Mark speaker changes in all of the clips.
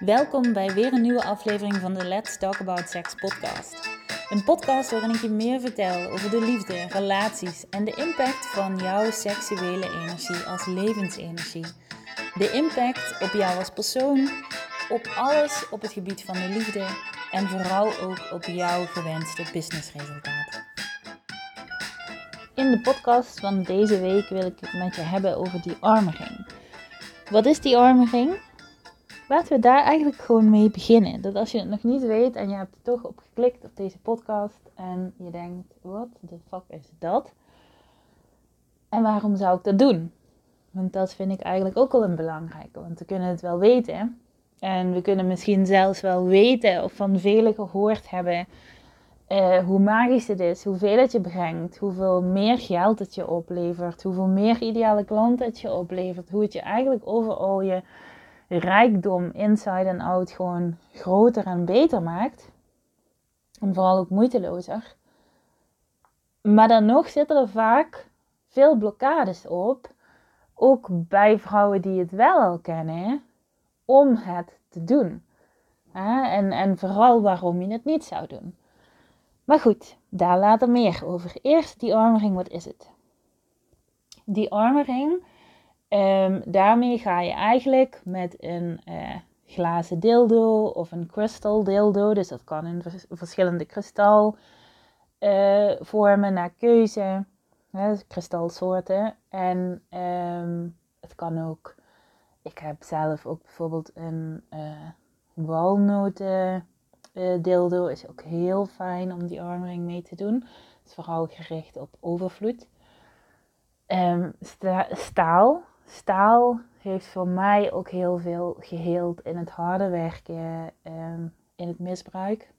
Speaker 1: Welkom bij weer een nieuwe aflevering van de Let's Talk About Sex podcast. Een podcast waarin ik je meer vertel over de liefde, relaties en de impact van jouw seksuele energie als levensenergie. De impact op jou als persoon, op alles op het gebied van de liefde en vooral ook op jouw gewenste businessresultaten. In de podcast van deze week wil ik het met je hebben over die armering. Wat is die armering? Laten we daar eigenlijk gewoon mee beginnen. Dat als je het nog niet weet en je hebt er toch op geklikt op deze podcast en je denkt, wat de fuck is dat? En waarom zou ik dat doen? Want dat vind ik eigenlijk ook wel een belangrijke. Want we kunnen het wel weten. En we kunnen misschien zelfs wel weten of van velen gehoord hebben uh, hoe magisch het is, hoeveel het je brengt, hoeveel meer geld het je oplevert, hoeveel meer ideale klanten het je oplevert, hoe het je eigenlijk overal je rijkdom inside en out gewoon groter en beter maakt. En vooral ook moeitelozer. Maar dan nog zitten er vaak veel blokkades op, ook bij vrouwen die het wel al kennen, om het te doen. En, en vooral waarom je het niet zou doen. Maar goed, daar later meer over. Eerst die armering, wat is het? Die armering, um, daarmee ga je eigenlijk met een uh, glazen dildo of een crystal dildo, dus dat kan in verschillende kristalvormen uh, naar keuze, hè, dus kristalsoorten. En um, het kan ook, ik heb zelf ook bijvoorbeeld een uh, walnoten dildo is ook heel fijn om die armring mee te doen. Het is vooral gericht op overvloed. Um, staal. Staal heeft voor mij ook heel veel geheeld in het harde werken, um, in het misbruik.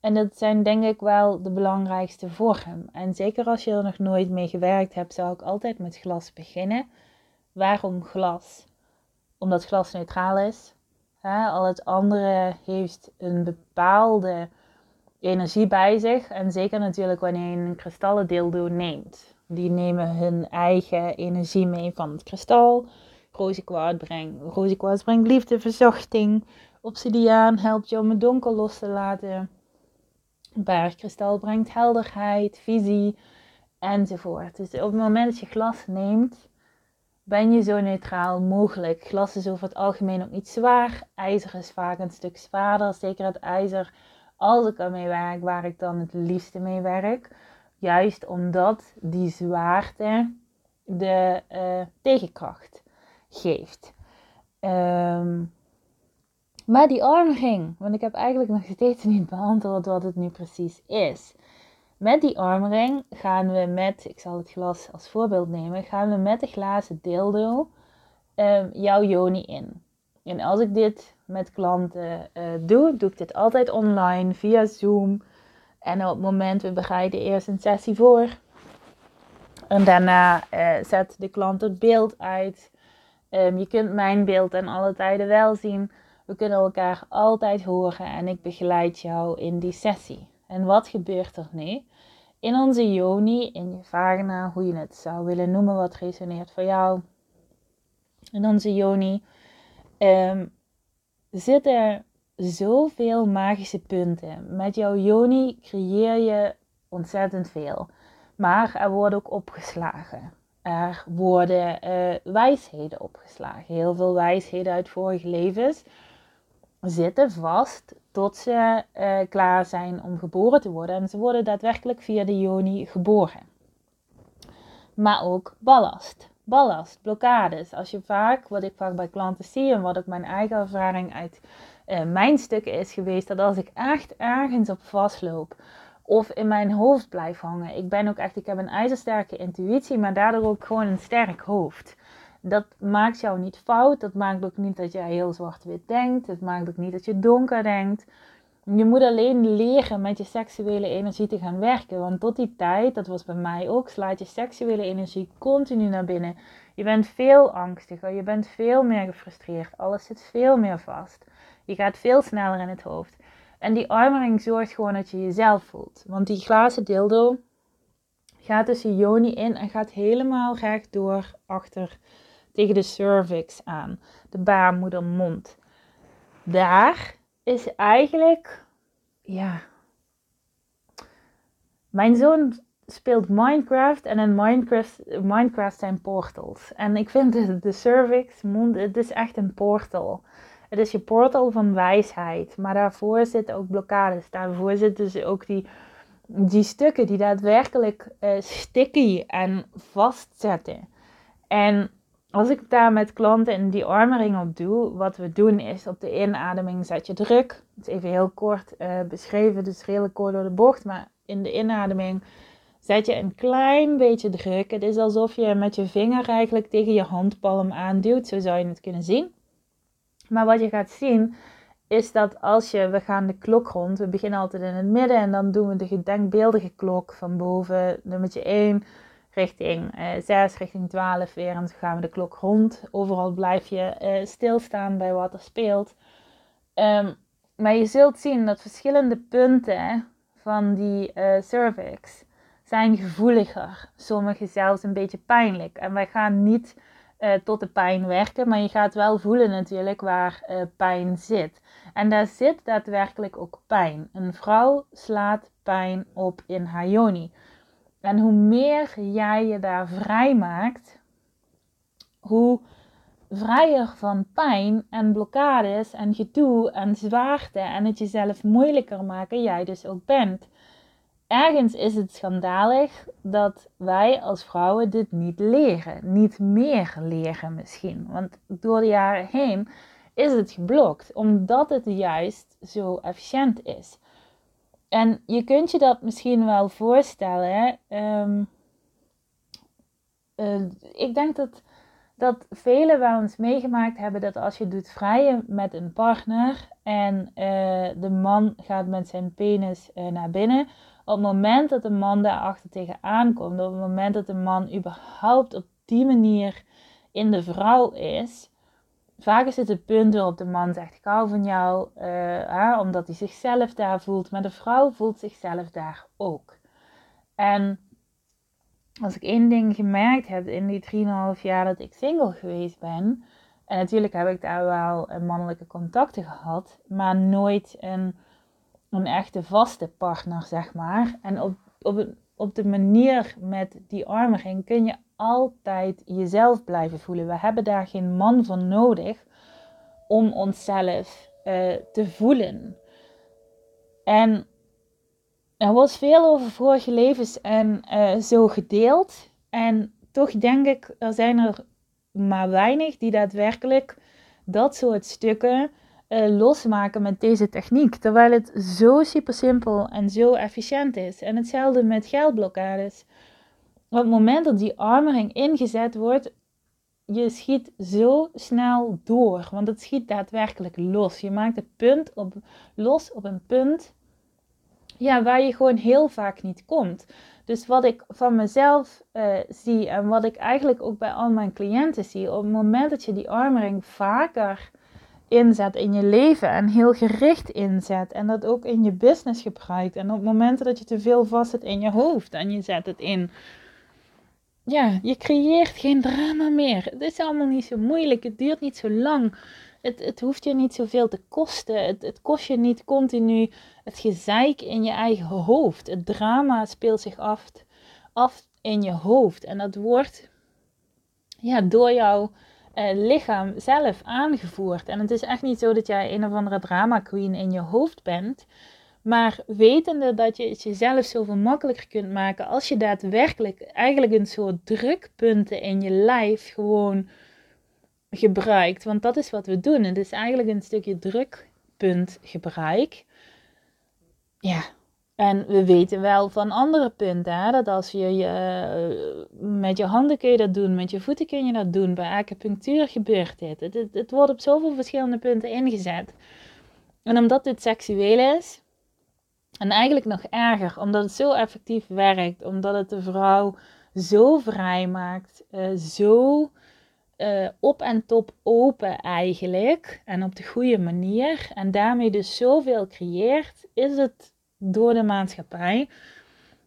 Speaker 1: En dat zijn denk ik wel de belangrijkste vormen. En zeker als je er nog nooit mee gewerkt hebt, zou ik altijd met glas beginnen. Waarom glas? Omdat glas neutraal is. Al het andere heeft een bepaalde energie bij zich. En zeker natuurlijk wanneer je een kristallen dildo neemt. Die nemen hun eigen energie mee van het kristal. Roze brengt, roze brengt liefde, verzachting. Obsidiaan helpt je om het donker los te laten. Bergkristal brengt helderheid, visie enzovoort. Dus op het moment dat je glas neemt, ben je zo neutraal mogelijk. Glas is over het algemeen ook niet zwaar. IJzer is vaak een stuk zwaarder. Zeker het ijzer, als ik ermee werk, waar ik dan het liefste mee werk. Juist omdat die zwaarte de uh, tegenkracht geeft. Um, maar die armring, want ik heb eigenlijk nog steeds niet beantwoord wat het nu precies is. Met die armring gaan we met, ik zal het glas als voorbeeld nemen, gaan we met de glazen dildo um, jouw joni in. En als ik dit met klanten uh, doe, doe ik dit altijd online via Zoom. En op het moment, we bereiden eerst een sessie voor. En daarna uh, zet de klant het beeld uit. Um, je kunt mijn beeld en alle tijden wel zien. We kunnen elkaar altijd horen en ik begeleid jou in die sessie. En wat gebeurt er nu? In onze yoni, in je vagina, hoe je het zou willen noemen, wat resoneert voor jou. In onze yoni um, zitten zoveel magische punten. Met jouw yoni creëer je ontzettend veel. Maar er worden ook opgeslagen. Er worden uh, wijsheden opgeslagen. Heel veel wijsheden uit vorige levens zitten vast tot ze uh, klaar zijn om geboren te worden. En ze worden daadwerkelijk via de yoni geboren. Maar ook ballast. Ballast, blokkades. Als je vaak, wat ik vaak bij klanten zie en wat ook mijn eigen ervaring uit uh, mijn stukken is geweest, dat als ik echt ergens op vastloop of in mijn hoofd blijf hangen. Ik ben ook echt, ik heb een ijzersterke intuïtie, maar daardoor ook gewoon een sterk hoofd dat maakt jou niet fout. Dat maakt ook niet dat jij heel zwart-wit denkt. Het maakt ook niet dat je donker denkt. Je moet alleen leren met je seksuele energie te gaan werken. Want tot die tijd, dat was bij mij ook, slaat je seksuele energie continu naar binnen. Je bent veel angstiger, je bent veel meer gefrustreerd. Alles zit veel meer vast. Je gaat veel sneller in het hoofd. En die armering zorgt gewoon dat je jezelf voelt. Want die glazen dildo gaat tussen Joni in en gaat helemaal recht door achter tegen de cervix aan, de baarmoedermond. Daar is eigenlijk, ja. Mijn zoon speelt Minecraft en in Minecraft, Minecraft zijn portals. En ik vind de, de cervix, mond, het is echt een portal. Het is je portal van wijsheid. Maar daarvoor zitten ook blokkades. Daarvoor zitten dus ook die, die stukken die daadwerkelijk uh, sticky en vastzetten. En als ik daar met klanten in die armering op doe, wat we doen is op de inademing zet je druk. Het is even heel kort uh, beschreven, dus redelijk kort door de bocht. Maar in de inademing zet je een klein beetje druk. Het is alsof je met je vinger eigenlijk tegen je handpalm aanduwt. Zo zou je het kunnen zien. Maar wat je gaat zien is dat als je, we gaan de klok rond, we beginnen altijd in het midden en dan doen we de gedenkbeeldige klok van boven, nummertje 1 richting eh, 6, richting 12 weer en dan gaan we de klok rond. Overal blijf je eh, stilstaan bij wat er speelt. Um, maar je zult zien dat verschillende punten van die uh, cervix zijn gevoeliger. Sommige zelfs een beetje pijnlijk. En wij gaan niet uh, tot de pijn werken, maar je gaat wel voelen natuurlijk waar uh, pijn zit. En daar zit daadwerkelijk ook pijn. Een vrouw slaat pijn op in haar. En hoe meer jij je daar vrij maakt, hoe vrijer van pijn en blokkades en gedoe en zwaarte en het jezelf moeilijker maken jij dus ook bent ergens is het schandalig dat wij als vrouwen dit niet leren. Niet meer leren misschien. Want door de jaren heen is het geblokt. Omdat het juist zo efficiënt is. En je kunt je dat misschien wel voorstellen. Um, uh, ik denk dat, dat velen wel eens meegemaakt hebben dat als je doet vrijen met een partner en uh, de man gaat met zijn penis uh, naar binnen, op het moment dat de man daarachter tegenaan komt, op het moment dat de man überhaupt op die manier in de vrouw is, vaak is het het punt waarop de man zegt: Ik hou van jou, hè, omdat hij zichzelf daar voelt. Maar de vrouw voelt zichzelf daar ook. En als ik één ding gemerkt heb in die 3,5 jaar dat ik single geweest ben. En natuurlijk heb ik daar wel mannelijke contacten gehad, maar nooit een een echte vaste partner, zeg maar. En op, op, op de manier met die armering kun je altijd jezelf blijven voelen. We hebben daar geen man voor nodig om onszelf uh, te voelen. En er was veel over vorige levens en uh, zo gedeeld. En toch denk ik, er zijn er maar weinig die daadwerkelijk dat soort stukken uh, losmaken met deze techniek. Terwijl het zo super simpel en zo efficiënt is. En hetzelfde met geldblokkades. Op het moment dat die armering ingezet wordt, je schiet zo snel door. Want het schiet daadwerkelijk los. Je maakt het punt op, los op een punt ja, waar je gewoon heel vaak niet komt. Dus wat ik van mezelf uh, zie en wat ik eigenlijk ook bij al mijn cliënten zie, op het moment dat je die armering vaker inzet in je leven en heel gericht inzet en dat ook in je business gebruikt. En op momenten dat je te veel vast zit in je hoofd en je zet het in. Ja, je creëert geen drama meer. Het is allemaal niet zo moeilijk. Het duurt niet zo lang. Het, het hoeft je niet zoveel te kosten. Het, het kost je niet continu het gezeik in je eigen hoofd. Het drama speelt zich af, af in je hoofd. En dat wordt ja, door jou uh, lichaam zelf aangevoerd. En het is echt niet zo dat jij een of andere drama queen in je hoofd bent. Maar wetende dat je het jezelf zoveel makkelijker kunt maken als je daadwerkelijk eigenlijk een soort drukpunten in je lijf gewoon gebruikt. Want dat is wat we doen. Het is eigenlijk een stukje drukpuntgebruik. Ja, en we weten wel van andere punten, hè, dat als je, je eh, met je handen kun je dat doen, met je voeten kun je dat doen. Bij acupunctuur gebeurt dit. Het, wordt op zoveel verschillende punten ingezet. En omdat dit seksueel is, en eigenlijk nog erger, omdat het zo effectief werkt, omdat het de vrouw zo vrij maakt, uh, zo uh, op en top open eigenlijk, en op de goede manier, en daarmee dus zoveel creëert, is het door de maatschappij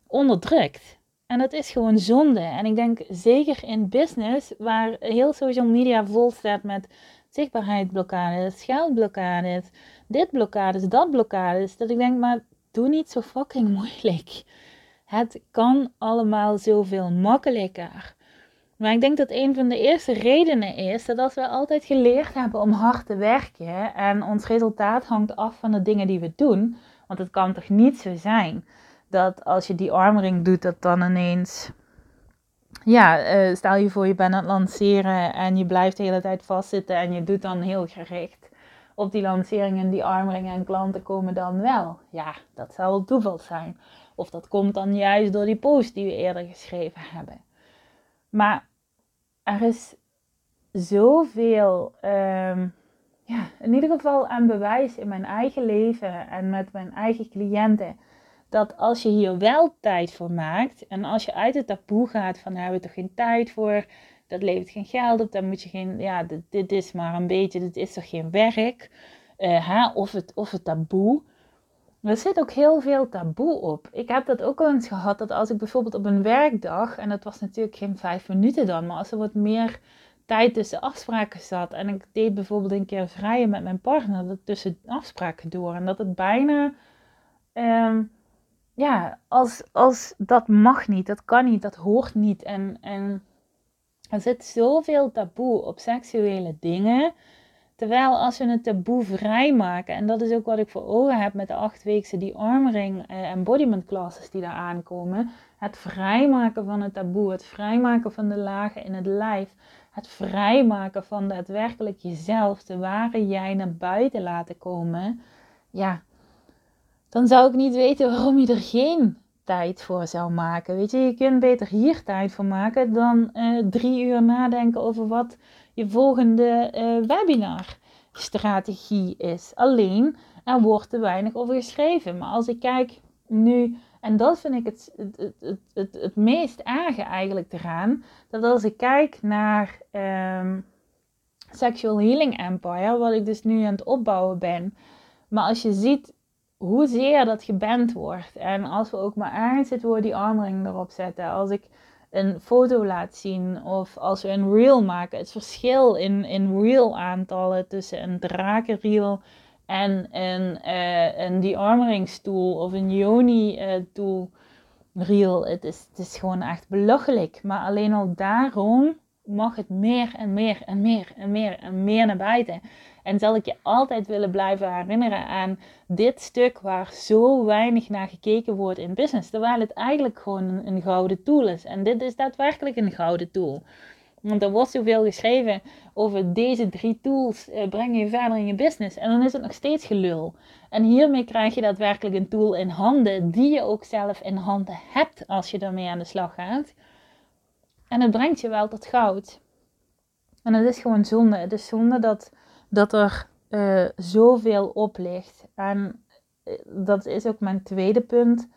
Speaker 1: onderdrukt. En dat is gewoon zonde. En ik denk zeker in business, waar heel social media vol staat met zichtbaarheidsblokkades, geldblokkades, dit blokkades, dat blokkades, dat ik denk, maar doe niet zo fucking moeilijk. Het kan allemaal zoveel makkelijker. Maar ik denk dat een van de eerste redenen is dat als we altijd geleerd hebben om hard te werken en ons resultaat hangt af van de dingen die we doen, want het kan toch niet zo zijn dat als je die armring doet, dat dan ineens. Ja, uh, stel je voor je bent aan het lanceren en je blijft de hele tijd vastzitten en je doet dan heel gericht op die lancering en die armring en klanten komen dan wel. Ja, dat zou wel toeval zijn. Of dat komt dan juist door die post die we eerder geschreven hebben. Maar er is zoveel, um, ja, in ieder geval aan bewijs in mijn eigen leven en met mijn eigen cliënten. Dat als je hier wel tijd voor maakt en als je uit het taboe gaat van daar hebben we toch geen tijd voor, dat levert geen geld op, dan moet je geen, ja, dit, dit is maar een beetje, dit is toch geen werk. Uh, hè? Of, het, of het taboe. Er zit ook heel veel taboe op. Ik heb dat ook al eens gehad, dat als ik bijvoorbeeld op een werkdag, en dat was natuurlijk geen vijf minuten dan, maar als er wat meer tijd tussen afspraken zat, en ik deed bijvoorbeeld een keer vrijen met mijn partner, dat tussen afspraken door, en dat het bijna, um, ja, als, als dat mag niet, dat kan niet, dat hoort niet, en, en er zit zoveel taboe op seksuele dingen. Terwijl als we het taboe vrijmaken, en dat is ook wat ik voor ogen heb met de achtweekse die armring eh, embodiment classes die daar aankomen. Het vrijmaken van het taboe, het vrijmaken van de lagen in het lijf, het vrijmaken van daadwerkelijk jezelf, de ware jij naar buiten laten komen. Ja, dan zou ik niet weten waarom je er geen tijd voor zou maken. Weet je, je kunt beter hier tijd voor maken dan uh, drie uur nadenken over wat je volgende uh, webinarstrategie is. Alleen, er wordt te weinig over geschreven. Maar als ik kijk nu, en dat vind ik het, het, het, het, het meest erge eigenlijk te gaan, dat als ik kijk naar um, Sexual Healing Empire, wat ik dus nu aan het opbouwen ben. Maar als je ziet hoezeer dat geband wordt. En als we ook maar ergens woord die armring erop zetten. Als ik een foto laat zien of als we een reel maken. Het verschil in, in reel aantallen tussen een drakenreel en een, uh, een of een yoni uh, tool reel. Het is, het is gewoon echt belachelijk. Maar alleen al daarom mag het meer en meer en meer en meer en meer naar buiten. En zal ik je altijd willen blijven herinneren aan dit stuk waar zo weinig naar gekeken wordt in business. Terwijl het eigenlijk gewoon een, een gouden tool is. En dit is daadwerkelijk een gouden tool. Want er wordt zoveel geschreven over deze drie tools eh, brengen je verder in je business. En dan is het nog steeds gelul. En hiermee krijg je daadwerkelijk een tool in handen die je ook zelf in handen hebt als je ermee aan de slag gaat. En het brengt je wel tot goud. En het is gewoon zonde. Het is zonde dat dat er uh, zoveel op ligt. En eh, dat is ook mijn tweede punt.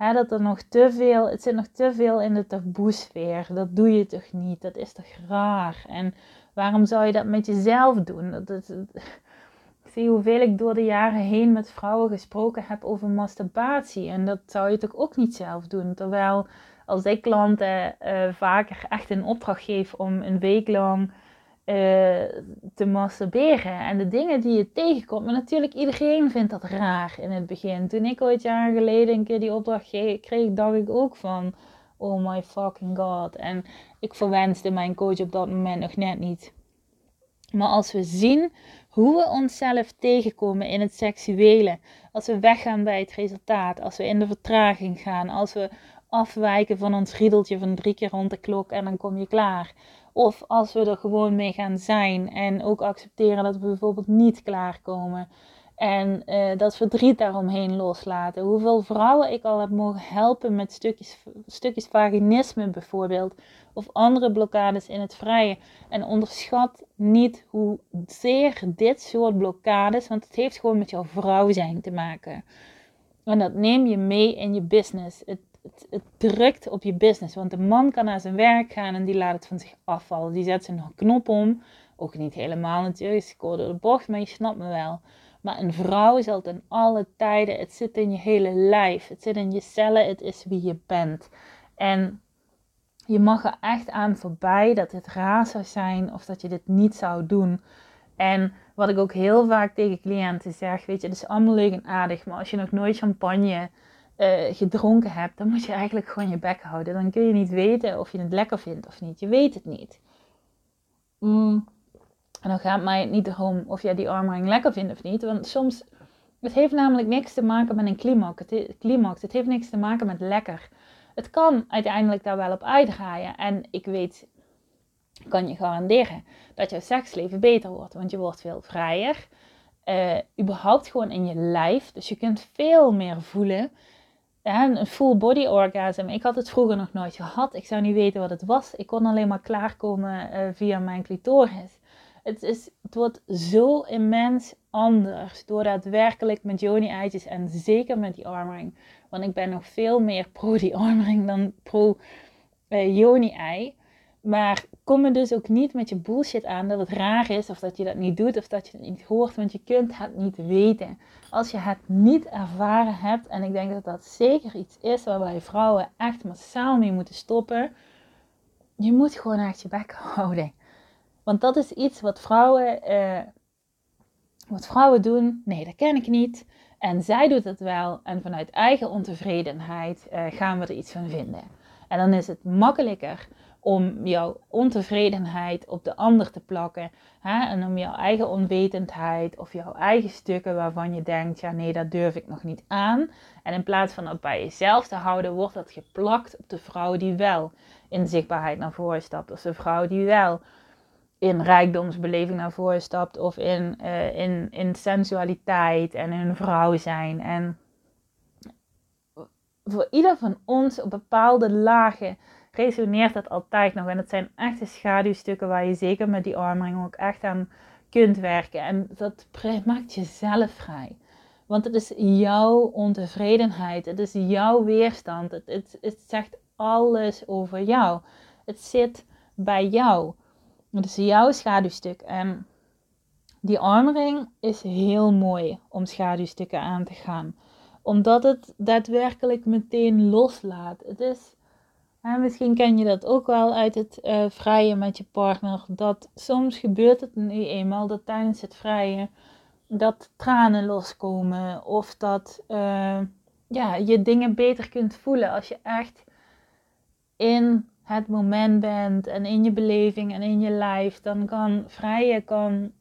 Speaker 1: Dat er nog te veel, het zit nog te veel in de taboesfeer. Dat doe je toch niet? Dat is toch raar? En waarom zou je dat met jezelf doen? Dat, ik zie hoeveel ik door de jaren heen met vrouwen gesproken heb over masturbatie. En dat zou je toch ook niet zelf doen? Terwijl als ik klanten uh, vaker echt een opdracht geef om een week lang uh, te masturberen. En de dingen die je tegenkomt. Maar natuurlijk, iedereen vindt dat raar in het begin. Toen ik ooit jaren geleden een keer die opdracht kreeg, dacht ik ook van... Oh my fucking god. En ik verwenste mijn coach op dat moment nog net niet. Maar als we zien hoe we onszelf tegenkomen in het seksuele, als we weggaan bij het resultaat, als we in de vertraging gaan, als we afwijken van ons riedeltje van drie keer rond de klok en dan kom je klaar. Of als we er gewoon mee gaan zijn en ook accepteren dat we bijvoorbeeld niet klaarkomen. En uh, dat verdriet daaromheen loslaten. Hoeveel vrouwen ik al heb mogen helpen met stukjes, stukjes vaginisme bijvoorbeeld. Of andere blokkades in het vrije. En onderschat niet hoezeer dit soort blokkades, want het heeft gewoon met jouw vrouw zijn te maken. En dat neem je mee in je business. Het het, het, drukt op je business. Want de man kan naar zijn werk gaan en die laat het van zich afvallen. Die zet zijn knop om. Ook niet helemaal natuurlijk, ik door de bocht, maar je snapt me wel. Maar een vrouw is altijd in alle tijden, het zit in je hele lijf. Het zit in je cellen, het is wie je bent. En je mag er echt aan voorbij dat het raar zou zijn of dat je dit niet zou doen. En wat ik ook heel vaak tegen cliënten zeg, weet je, het is allemaal leuk en aardig, maar als je nog nooit champagne uh, gedronken hebt, dan moet je eigenlijk gewoon je bek houden. Dan kun je niet weten of je het lekker vindt of niet. Je weet het niet. Mm. En dan gaat mij niet erom of jij die armring lekker vindt of niet. Want soms, het heeft namelijk niks te maken met een climax. Het, climax. het heeft niks te maken met lekker. Het kan uiteindelijk daar wel op uitdraaien. En ik weet, kan je garanderen, dat jouw seksleven beter wordt. Want je wordt veel vrijer. Uh, überhaupt gewoon in je lijf. Dus je kunt veel meer voelen een full body orgasm. Ik had het vroeger nog nooit gehad. Ik zou niet weten wat het was. Ik kon alleen maar klaarkomen uh, via mijn clitoris. Het, is, het wordt zo immens anders door daadwerkelijk met Joni-eitjes en zeker met die armering. Want ik ben nog veel meer pro die armering dan pro uh, Joni-ei. Maar kom me dus ook niet met je bullshit aan dat het raar is of dat je dat niet doet of dat je het niet hoort, want je kunt het niet weten. Als je het niet ervaren hebt, en ik denk dat dat zeker iets is waarbij vrouwen echt massaal mee moeten stoppen, je moet gewoon echt je bek houden. Want dat is iets wat vrouwen, eh, wat vrouwen doen. Nee, dat ken ik niet. En zij doet het wel. En vanuit eigen ontevredenheid uh, gaan we er iets van vinden. En dan is het makkelijker om jouw ontevredenheid op de ander te plakken. Hè? En om jouw eigen onwetendheid of jouw eigen stukken waarvan je denkt, ja nee, dat durf ik nog niet aan. En in plaats van dat bij jezelf te houden, wordt dat geplakt op de vrouw die wel in zichtbaarheid naar voren stapt. Of de vrouw die wel in rijkdomsbeleving naar voren stapt. Of in, uh, in, in sensualiteit en in vrouw zijn. En voor ieder van ons op bepaalde lagen resoneert dat altijd nog. En het zijn echte schaduwstukken waar je zeker met die armring ook echt aan kunt werken. En dat maakt je zelf vrij. Want het is jouw ontevredenheid. Het is jouw weerstand. Het, het, het zegt alles over jou. Het zit bij jou. Het is jouw schaduwstuk. En die armring is heel mooi om schaduwstukken aan te gaan. Omdat het daadwerkelijk meteen loslaat. Het is misschien ken je dat ook wel uit het uh, vrijen met je partner. Dat soms gebeurt het nu eenmaal dat tijdens het vrijen dat tranen loskomen. Of dat uh, ja, je dingen beter kunt voelen als je echt in het moment bent en in je beleving en in je lijf. Dan kan vrijen kan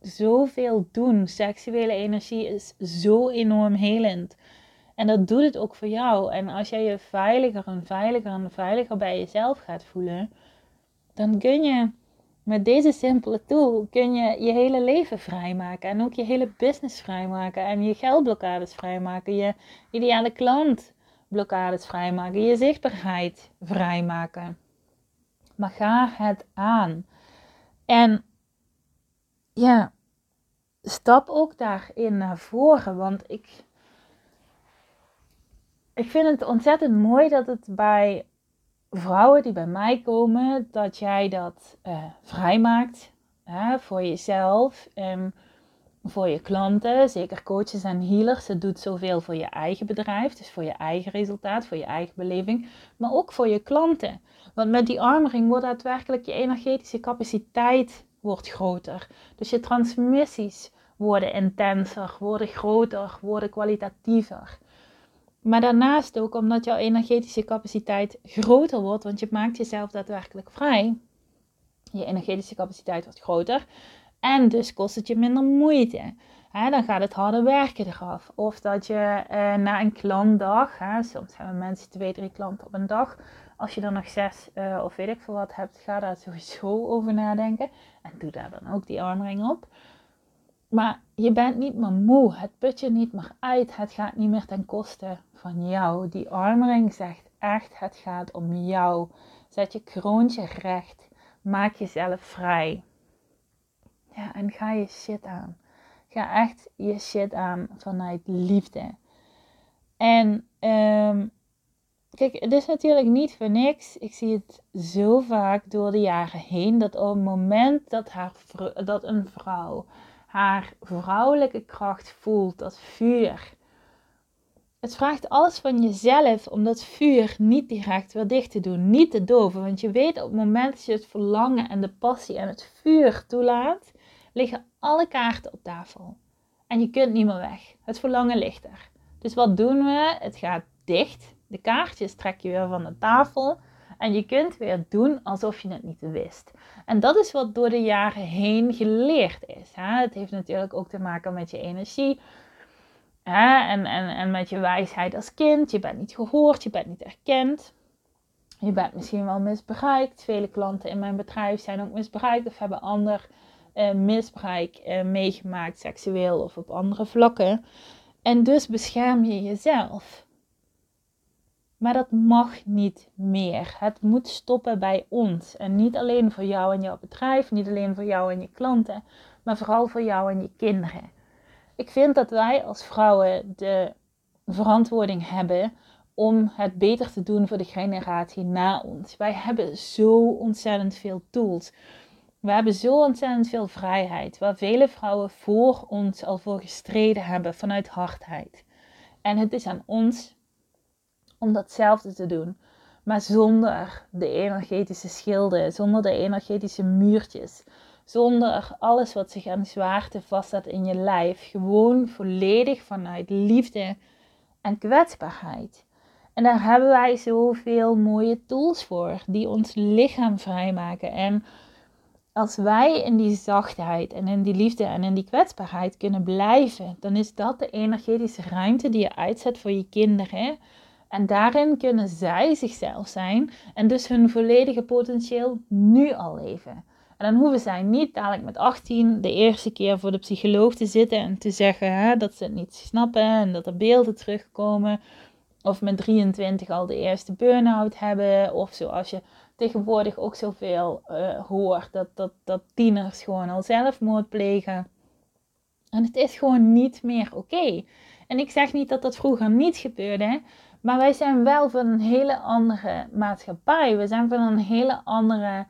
Speaker 1: zoveel doen. Seksuele energie is zo enorm helend. En dat doet het ook voor jou. En als jij je veiliger en veiliger en veiliger bij jezelf gaat voelen, dan kun je met deze simpele tool kun je je hele leven vrijmaken. En ook je hele business vrijmaken. En je geldblokkades vrijmaken. Je ideale klantblokkades vrijmaken. Je zichtbaarheid vrijmaken. Maar ga het aan. En ja, stap ook daarin naar voren. Want ik ik vind het ontzettend mooi dat het bij vrouwen die bij mij komen, dat jij dat uh, vrijmaakt hè, voor jezelf en voor je klanten. Zeker coaches en healers. Het doet zoveel voor je eigen bedrijf, dus voor je eigen resultaat, voor je eigen beleving, maar ook voor je klanten. Want met die armering wordt daadwerkelijk je energetische capaciteit wordt groter. Dus je transmissies worden intenser, worden groter, worden kwalitatiever. Maar daarnaast ook omdat jouw energetische capaciteit groter wordt, want je maakt jezelf daadwerkelijk vrij. Je energetische capaciteit wordt groter en dus kost het je minder moeite. dan gaat het harde werken eraf. Of dat je uh, na een klantdag, soms hebben mensen twee, drie klanten op een dag. Als je dan nog zes uh, of weet ik veel wat hebt, ga daar sowieso over nadenken. En doe daar dan ook die armring op. Maar je bent niet meer moe. Het put je niet meer uit. Het gaat niet meer ten koste van jou. Die armering zegt echt: het gaat om jou. Zet je kroontje recht. Maak jezelf vrij. Ja, en ga je shit aan. Ga echt je shit aan vanuit liefde. En um, kijk, het is natuurlijk niet voor niks. Ik zie het zo vaak door de jaren heen dat op het moment dat, haar, dat een vrouw haar vrouwelijke kracht voelt, dat vuur. Het vraagt alles van jezelf om dat vuur niet direct weer dicht te doen, niet te doven. Want je weet op het moment dat je het verlangen en de passie en het vuur toelaat, liggen alle kaarten op tafel. En je kunt niet meer weg. Het verlangen ligt er. Dus wat doen we? Het gaat dicht. De kaartjes trek je weer van de tafel. En je kunt weer doen alsof je het niet wist. En dat is wat door de jaren heen geleerd is. Hè? Het heeft natuurlijk ook te maken met je energie. Hè? En, en, en met je wijsheid als kind. Je bent niet gehoord, je bent niet erkend. Je bent misschien wel misbruikt. Vele klanten in mijn bedrijf zijn ook misbruikt of hebben ander uh, misbruik uh, meegemaakt, seksueel of op andere vlakken. En dus bescherm je jezelf. Maar dat mag niet meer. Het moet stoppen bij ons. En niet alleen voor jou en jouw bedrijf, niet alleen voor jou en je klanten, maar vooral voor jou en je kinderen. Ik vind dat wij als vrouwen de verantwoording hebben om het beter te doen voor de generatie na ons. Wij hebben zo ontzettend veel tools. We hebben zo ontzettend veel vrijheid, waar vele vrouwen voor ons al voor gestreden hebben vanuit hardheid. En het is aan ons om datzelfde te doen. Maar zonder de energetische schilden, zonder de energetische muurtjes, zonder alles wat zich aan zwaarte vastzet in je lijf. Gewoon volledig vanuit liefde en kwetsbaarheid. En daar hebben wij zoveel mooie tools voor, die ons lichaam vrijmaken. En als wij in die zachtheid en in die liefde en in die kwetsbaarheid kunnen blijven, dan is dat de energetische ruimte die je uitzet voor je kinderen. En daarin kunnen zij zichzelf zijn en dus hun volledige potentieel nu al leven. En dan hoeven zij niet dadelijk met 18 de eerste keer voor de psycholoog te zitten en te zeggen hè, dat ze het niet snappen en dat er beelden terugkomen. Of met 23 al de eerste burn-out hebben. Of zoals je tegenwoordig ook zoveel uh, hoort, dat, dat, dat tieners gewoon al zelfmoord plegen. En het is gewoon niet meer oké. En ik zeg niet dat dat vroeger niet gebeurde, maar wij zijn wel van een hele andere maatschappij. We zijn van een hele andere.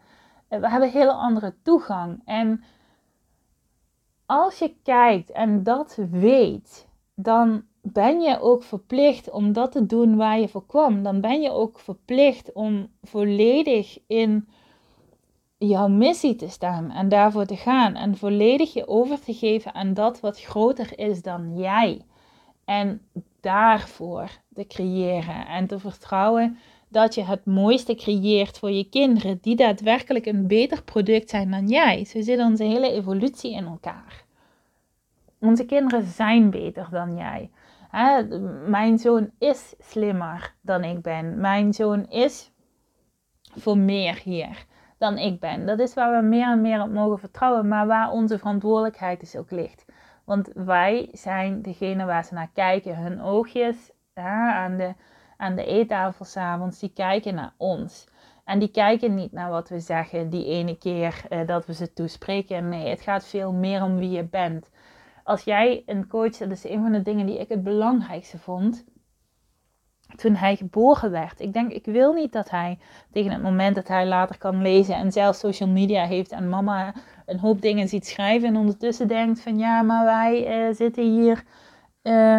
Speaker 1: Eh, we hebben een hele andere toegang. En als je kijkt en dat weet, dan ben je ook verplicht om dat te doen waar je voor kwam. Dan ben je ook verplicht om volledig in jouw missie te staan en daarvoor te gaan. En volledig je over te geven aan dat wat groter is dan jij. En daarvoor te creëren en te vertrouwen dat je het mooiste creëert voor je kinderen, die daadwerkelijk een beter product zijn dan jij. Zo zit onze hele evolutie in elkaar. Onze kinderen zijn beter dan jij. mijn zoon is slimmer dan ik ben. Mijn zoon is voor meer hier dan ik ben. Dat is waar we meer en meer op mogen vertrouwen, maar waar onze verantwoordelijkheid dus ook ligt. Want wij zijn degene waar ze naar kijken. Hun oogjes aan, de, aan de eettafel s'avonds, die kijken naar ons. En die kijken niet naar wat we zeggen die ene keer eh, dat we ze toespreken. Nee, het gaat veel meer om wie je bent. Als jij een coach, dat is een van de dingen die ik het belangrijkste vond toen hij geboren werd. Ik denk, ik wil niet dat hij tegen het moment dat hij later kan lezen en zelf social media heeft en mama een hoop dingen ziet schrijven en ondertussen denkt van ja, maar wij uh, zitten hier uh,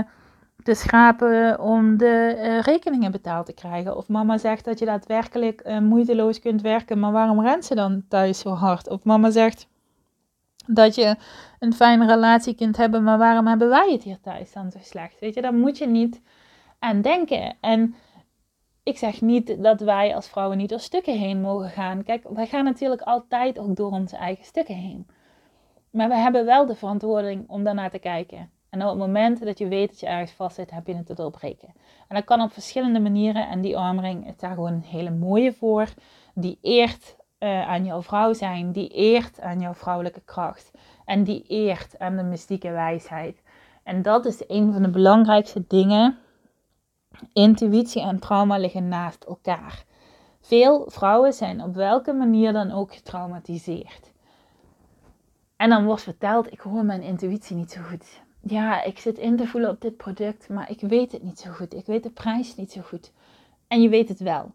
Speaker 1: te schrapen om de uh, rekeningen betaald te krijgen. Of mama zegt dat je daadwerkelijk moeiteloos kunt werken, maar waarom rent ze dan thuis zo hard? Of mama zegt dat je een fijne relatie kunt hebben, maar waarom hebben wij het hier thuis dan zo slecht? Weet je, daar moet je niet aan denken. En ik zeg niet dat wij als vrouwen niet door stukken heen mogen gaan. Kijk, wij gaan natuurlijk altijd ook door onze eigen stukken heen. Maar we hebben wel de verantwoording om daarnaar te kijken. En op het moment dat je weet dat je ergens vast zit, heb je het te doorbreken. En dat kan op verschillende manieren. En die armring is daar gewoon een hele mooie voor. Die eert uh, aan jouw vrouw zijn. Die eert aan jouw vrouwelijke kracht. En die eert aan de mystieke wijsheid. En dat is een van de belangrijkste dingen Intuïtie en trauma liggen naast elkaar. Veel vrouwen zijn op welke manier dan ook getraumatiseerd. En dan wordt verteld, ik hoor mijn intuïtie niet zo goed. Ja, ik zit in te voelen op dit product, maar ik weet het niet zo goed. Ik weet de prijs niet zo goed. En je weet het wel.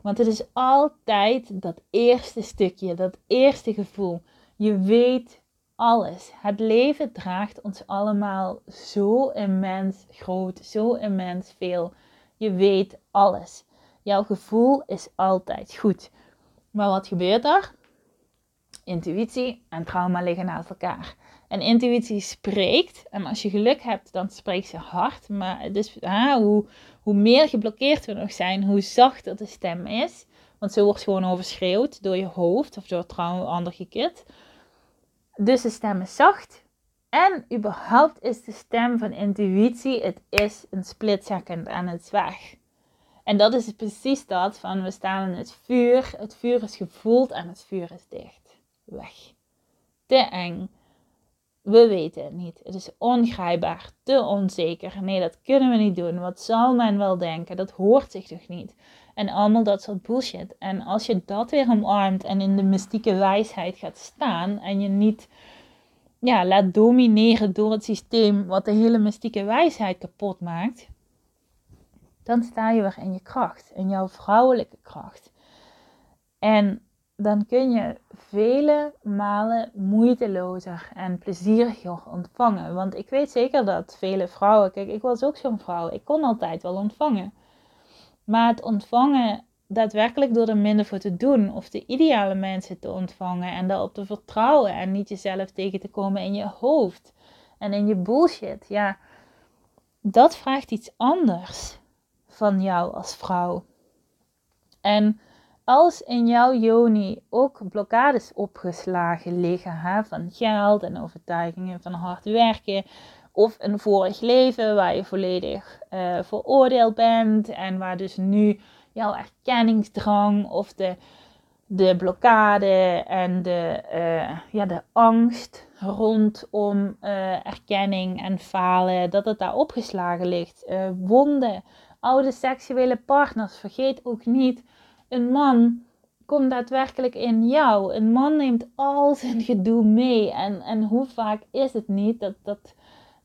Speaker 1: Want het is altijd dat eerste stukje, dat eerste gevoel. Je weet alles. Het leven draagt ons allemaal zo immens groot, zo immens veel. Je weet alles. Jouw gevoel is altijd goed. Maar wat gebeurt er? Intuïtie en trauma liggen naast elkaar. En intuïtie spreekt. En als je geluk hebt, dan spreekt ze hard. Maar dus, hoe, hoe meer geblokkeerd we nog zijn, hoe zachter de stem is. Want zo wordt gewoon overschreeuwd door je hoofd of door trouwens ander gekit. Dus de stem is zacht. En überhaupt is de stem van intuïtie, het is een split second en het is weg. En dat is precies dat van we staan in het vuur, het vuur is gevoeld en het vuur is dicht. Weg. Te eng. We weten het niet. Het is ongrijpbaar, te onzeker. Nee, dat kunnen we niet doen. Wat zal men wel denken? Dat hoort zich toch niet? En allemaal dat soort bullshit. En als je dat weer omarmt en in de mystieke wijsheid gaat staan en je niet ja, laat domineren door het systeem wat de hele mystieke wijsheid kapot maakt, dan sta je weer in je kracht, in jouw vrouwelijke kracht. En dan kun je vele malen moeitelozer en plezieriger ontvangen. Want ik weet zeker dat vele vrouwen, kijk, ik was ook zo'n vrouw, ik kon altijd wel ontvangen. Maar het ontvangen daadwerkelijk door er minder voor te doen of de ideale mensen te ontvangen en daarop te vertrouwen en niet jezelf tegen te komen in je hoofd en in je bullshit, ja, dat vraagt iets anders van jou als vrouw. En als in jouw joni ook blokkades opgeslagen liggen van geld en overtuigingen van hard werken, of een vorig leven waar je volledig uh, veroordeeld bent en waar dus nu jouw erkenningsdrang of de, de blokkade en de, uh, ja, de angst rondom uh, erkenning en falen, dat het daar opgeslagen ligt. wonden, oude seksuele partners, vergeet ook niet, een man komt daadwerkelijk in jou. Een man neemt al zijn gedoe mee. En, en hoe vaak is het niet dat, dat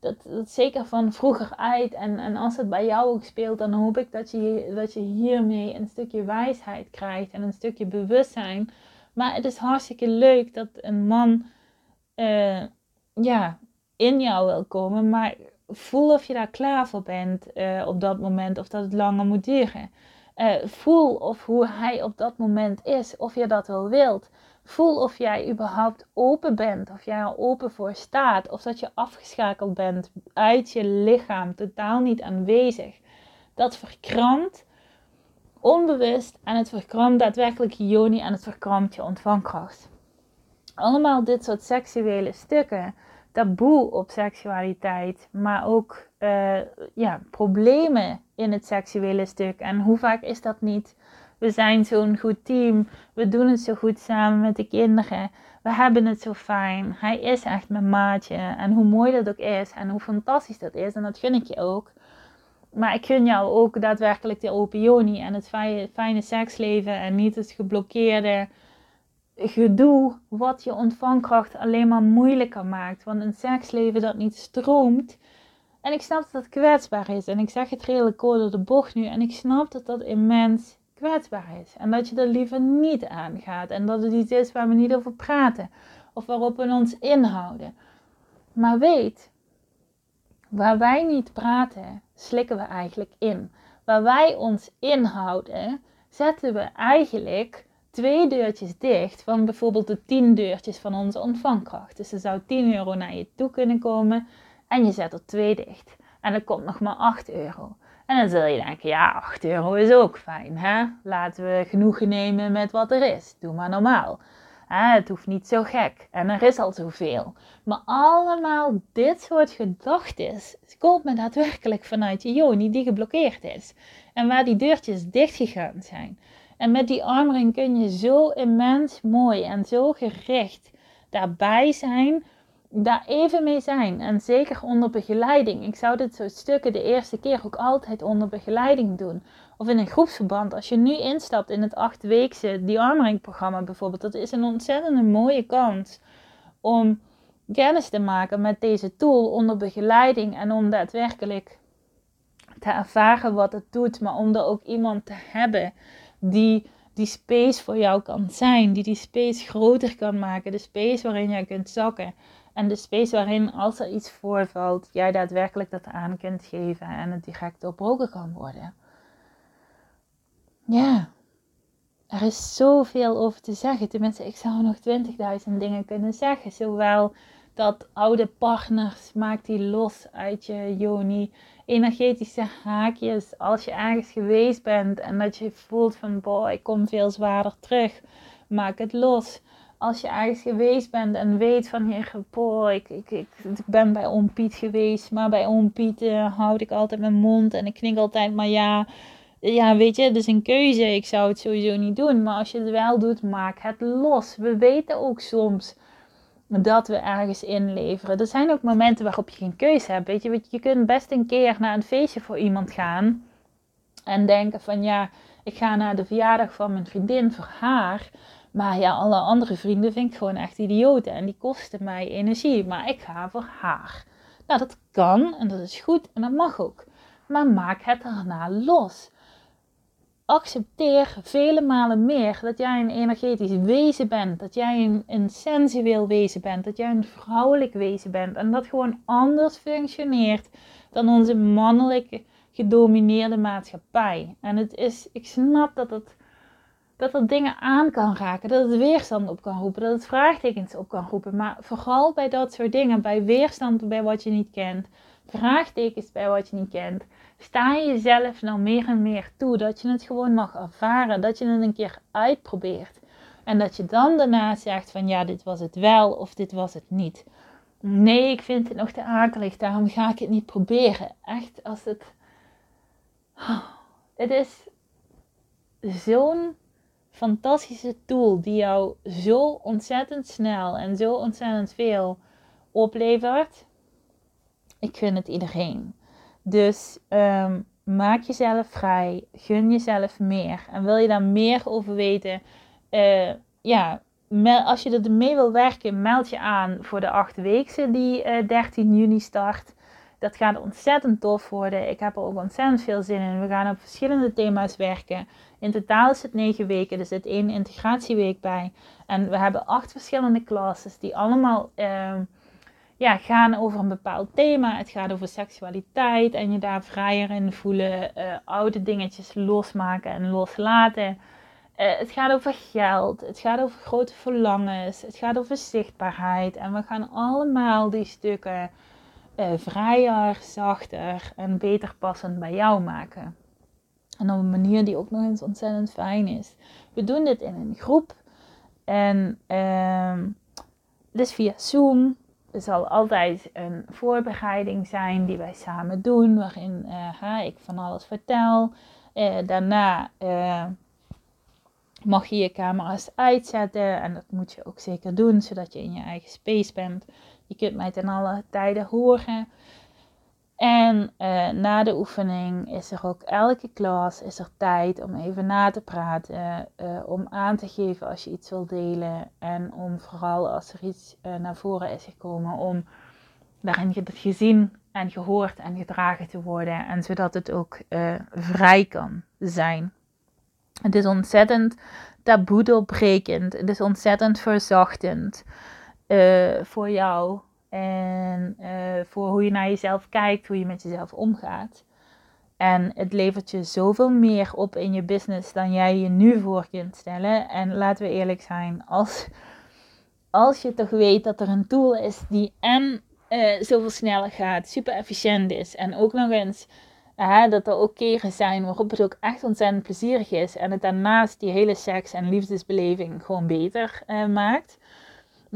Speaker 1: dat, zeker van vroeger uit. En, en als het bij jou ook speelt, dan hoop ik dat je, dat je hiermee een stukje wijsheid krijgt en een stukje bewustzijn. Maar het is hartstikke leuk dat een man uh, ja, in jou wil komen. Maar voel of je daar klaar voor bent uh, op dat moment of dat het langer moet duren. Uh, voel of hoe hij op dat moment is, of je dat wel wilt. Voel of jij überhaupt open bent, of jij er open voor staat, of dat je afgeschakeld bent uit je lichaam, totaal niet aanwezig. Dat verkrampt onbewust en het verkrampt daadwerkelijk je joni en het verkrampt je ontvangkracht. Allemaal dit soort seksuele stukken, taboe op seksualiteit, maar ook uh, ja, problemen in het seksuele stuk. En hoe vaak is dat niet? We zijn zo'n goed team. We doen het zo goed samen met de kinderen. We hebben het zo fijn. Hij is echt mijn maatje. En hoe mooi dat ook is. En hoe fantastisch dat is. En dat gun ik je ook. Maar ik gun jou ook daadwerkelijk de open En het fijne seksleven. En niet het geblokkeerde gedoe. Wat je ontvangkracht alleen maar moeilijker maakt. Want een seksleven dat niet stroomt. En ik snap dat dat kwetsbaar is. En ik zeg het redelijk kort door de bocht nu. En ik snap dat dat immens kwetsbaar is. En dat je er liever niet aangaat. En dat het iets is waar we niet over praten. Of waarop we ons inhouden. Maar weet, waar wij niet praten, slikken we eigenlijk in. Waar wij ons inhouden, zetten we eigenlijk twee deurtjes dicht van bijvoorbeeld de 10 deurtjes van onze ontvangkracht. Dus er zou 10 euro naar je toe kunnen komen en je zet er twee dicht. En er komt nog maar 8 euro. En dan zul je denken, ja, 8 euro is ook fijn. Hè? Laten we genoegen nemen met wat er is. Doe maar normaal. Het hoeft niet zo gek. En er is al zoveel. Maar allemaal dit soort gedachten komen daadwerkelijk vanuit je joni die geblokkeerd is. En waar die deurtjes dicht gegaan zijn. En met die armering kun je zo immens mooi en zo gericht daarbij zijn daar even mee zijn. En zeker onder begeleiding. Ik zou dit soort stukken de eerste keer ook altijd onder begeleiding doen. Of in een groepsverband. Als je nu instapt in het achtweekse die programma bijvoorbeeld. Dat is een ontzettend mooie kans om kennis te maken met deze tool onder begeleiding. En om daadwerkelijk te ervaren wat het doet. Maar om er ook iemand te hebben die die space voor jou kan zijn. Die die space groter kan maken. De space waarin jij kunt zakken. En de space waarin als er iets voorvalt, jij daadwerkelijk dat aan kunt geven en het direct doorbroken kan worden. Ja, er is zoveel over te zeggen. Tenminste, ik zou nog 20.000 dingen kunnen zeggen. Zowel dat oude partners, maak die los uit je joni. Energetische haakjes. Als je ergens geweest bent en dat je voelt van, boh, ik kom veel zwaarder terug. Maak het los. Als je ergens geweest bent en weet van, heer, boh, ik, ik, ik, ik ben bij oom Piet geweest. Maar bij oom Piet uh, houd ik altijd mijn mond en ik knik altijd maar ja ja, weet je, het is een keuze. Ik zou het sowieso niet doen. Maar als je het wel doet, maak het los. We weten ook soms dat we ergens inleveren. Er zijn ook momenten waarop je geen keuze hebt. Weet je, je kunt best een keer naar een feestje voor iemand gaan. En denken van ja, ik ga naar de verjaardag van mijn vriendin voor haar. Maar ja, alle andere vrienden vind ik gewoon echt idioten. En die kosten mij energie. Maar ik ga voor haar. Nou, dat kan en dat is goed en dat mag ook. Maar maak het daarna los accepteer vele malen meer dat jij een energetisch wezen bent. Dat jij een, een sensueel wezen bent. Dat jij een vrouwelijk wezen bent. En dat gewoon anders functioneert dan onze mannelijke gedomineerde maatschappij. En het is, ik snap dat het, dat het dingen aan kan raken. Dat het weerstand op kan roepen. Dat het vraagtekens op kan roepen. Maar vooral bij dat soort dingen. Bij weerstand bij wat je niet kent. Vraagtekens bij wat je niet kent sta je jezelf nou meer en meer toe dat je het gewoon mag ervaren, dat je het een keer uitprobeert. En dat je dan daarna zegt van ja, dit was het wel of dit was het niet. Nee, ik vind het nog te akelig, daarom ga ik het niet proberen. Echt, als het... Het is zo'n fantastische tool die jou zo ontzettend snel en zo ontzettend veel oplevert. Ik gun het iedereen. Dus um, maak jezelf vrij, gun jezelf meer. En wil je daar meer over weten, uh, ja, als je er mee wil werken, meld je aan voor de achtweekse die uh, eh, 13 juni start. Dat gaat ontzettend tof worden. Ik heb er ook ontzettend veel zin in. We gaan op verschillende thema's werken. In totaal is het 9 weken. Er zit één integratieweek bij. En we hebben acht verschillende classes die allemaal... Uh, ja, gaan over een bepaald thema. Het gaat over seksualiteit en je daar vrijer in voelen. Uh, oude dingetjes losmaken en loslaten. Uh, het gaat over geld. Het gaat over grote verlangens. Het gaat over zichtbaarheid. En we gaan allemaal die stukken uh, vrijer, zachter en beter passend bij jou maken. En op een manier die ook nog eens ontzettend fijn is. We doen dit in een groep. En dus via Zoom er zal altijd een voorbereiding zijn die wij samen doen, waarin uh, ik van alles vertel. Uh, daarna uh, mag je je camera's uitzetten en dat moet je ook zeker doen, zodat je in je eigen space bent. Je kunt mij ten alle tijden horen. En uh, na de oefening is er ook elke klas is er tijd om even na te praten, uh, om aan te geven als je iets wil delen en om vooral als er iets uh, naar voren is gekomen, om daarin gezien en gehoord en gedragen te worden en zodat het ook vrij kan zijn. Het is ontzettend taboe doorbrekend, het is ontzettend verzachtend voor jou en uh, voor hoe je naar jezelf kijkt, hoe je met jezelf omgaat. En het levert je zoveel meer op in je business dan jij je nu voor kunt stellen. En laten we eerlijk zijn, als, als je toch weet dat er een tool is die en uh, zoveel sneller gaat, super efficiënt is en ook nog eens dat er ook keren zijn waarop het ook echt ontzettend plezierig is en het daarnaast die hele seks- en liefdesbeleving gewoon beter uh, maakt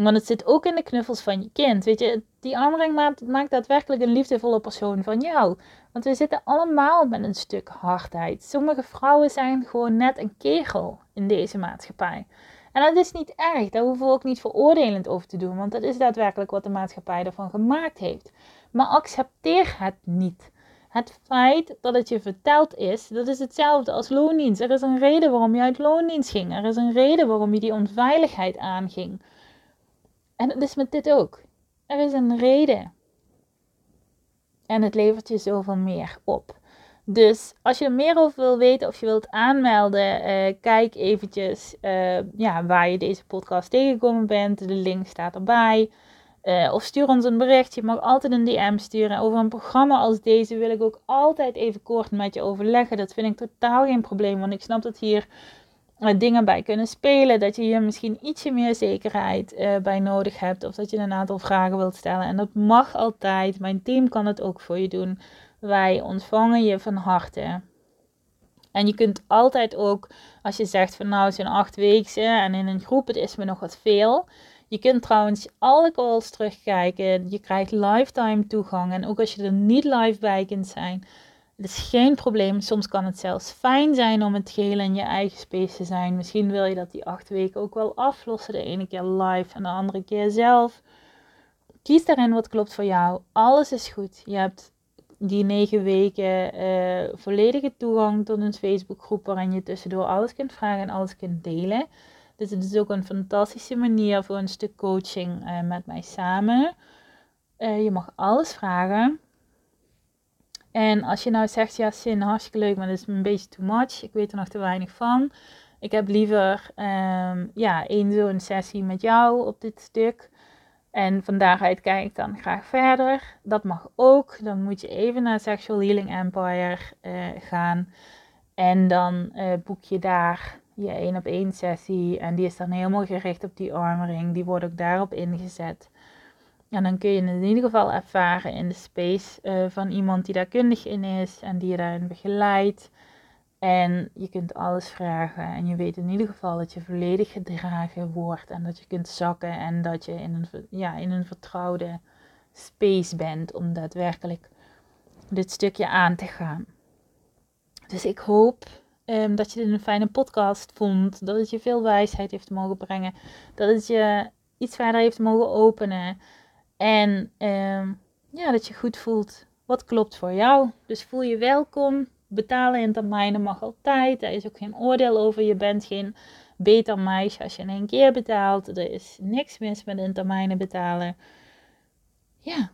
Speaker 1: want het zit ook in de knuffels van je kind. Weet je, die aanraking maakt, maakt daadwerkelijk een liefdevolle persoon van jou. Want we zitten allemaal met een stuk hardheid. Sommige vrouwen zijn gewoon net een kegel in deze maatschappij. En dat is niet erg. Daar hoeven we ook niet veroordelend over te doen. Want dat is daadwerkelijk wat de maatschappij ervan gemaakt heeft. Maar accepteer het niet. Het feit dat het je verteld is, dat is hetzelfde als loondienst. Er is een reden waarom je uit loondienst ging. Er is een reden waarom je die onveiligheid aanging. En dat is met dit ook. Er is een reden. En het levert je zoveel meer op. Dus als je er meer over wil weten of je wilt aanmelden, uh, kijk eventjes uh, ja, waar je deze podcast tegengekomen bent. De link staat erbij. Uh, of stuur ons een bericht. Je mag altijd een DM sturen. Over een programma als deze wil ik ook altijd even kort met je overleggen. Dat vind ik totaal geen probleem. Want ik snap dat hier dingen bij kunnen spelen. Dat je hier misschien ietsje meer zekerheid uh, bij nodig hebt. Of dat je een aantal vragen wilt stellen. En dat mag altijd. Mijn team kan het ook voor je doen. Wij ontvangen je van harte. En je kunt altijd ook, als je zegt van nou, het zijn acht weken en in een groep, het is me nog wat veel. Je kunt trouwens alle calls terugkijken. Je krijgt lifetime toegang. En ook als je er niet live bij kunt zijn, het is geen probleem. Soms kan het zelfs fijn zijn om het geheel in je eigen space te zijn. Misschien wil je dat die acht weken ook wel aflossen. De ene keer live en de andere keer zelf. Kies daarin wat klopt voor jou. Alles is goed. Je hebt die negen weken uh, volledige toegang tot een Facebookgroep waarin je tussendoor alles kunt vragen en alles kunt delen. Dus het is ook een fantastische manier voor een stuk coaching uh, met mij samen. Uh, je mag alles vragen. En als je nou zegt, ja, zin, hartstikke leuk, maar dat is een beetje too much. Ik weet er nog te weinig van. Ik heb liever um, ja, één zo'n sessie met jou op dit stuk. En van daaruit kijk ik dan graag verder. Dat mag ook. Dan moet je even naar Sexual Healing Empire uh, gaan. En dan uh, boek je daar je één op één sessie. En die is dan helemaal gericht op die armering. Die wordt ook daarop ingezet. En dan kun je het in ieder geval ervaren in de space uh, van iemand die daar kundig in is en die je daarin begeleidt. En je kunt alles vragen en je weet in ieder geval dat je volledig gedragen wordt en dat je kunt zakken en dat je in een, ja, in een vertrouwde space bent om daadwerkelijk dit stukje aan te gaan. Dus ik hoop um, dat je dit een fijne podcast vond, dat het je veel wijsheid heeft mogen brengen, dat het je iets verder heeft mogen openen en um, ja, dat je goed voelt wat klopt voor jou. Dus voel je welkom betalen in termijnen mag altijd. Er is ook geen oordeel over. Je bent geen beter meisje als je in één keer betaalt. Er is niks mis met in termijnen betalen. Ja,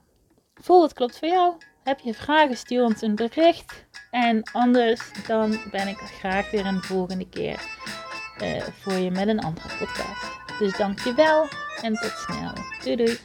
Speaker 1: voel het klopt voor jou. Heb je vragen, stuur ons een bericht. En anders dan ben ik graag weer een volgende keer uh, voor je met een andere podcast. Dus dankjewel en tot snel. Doei doei.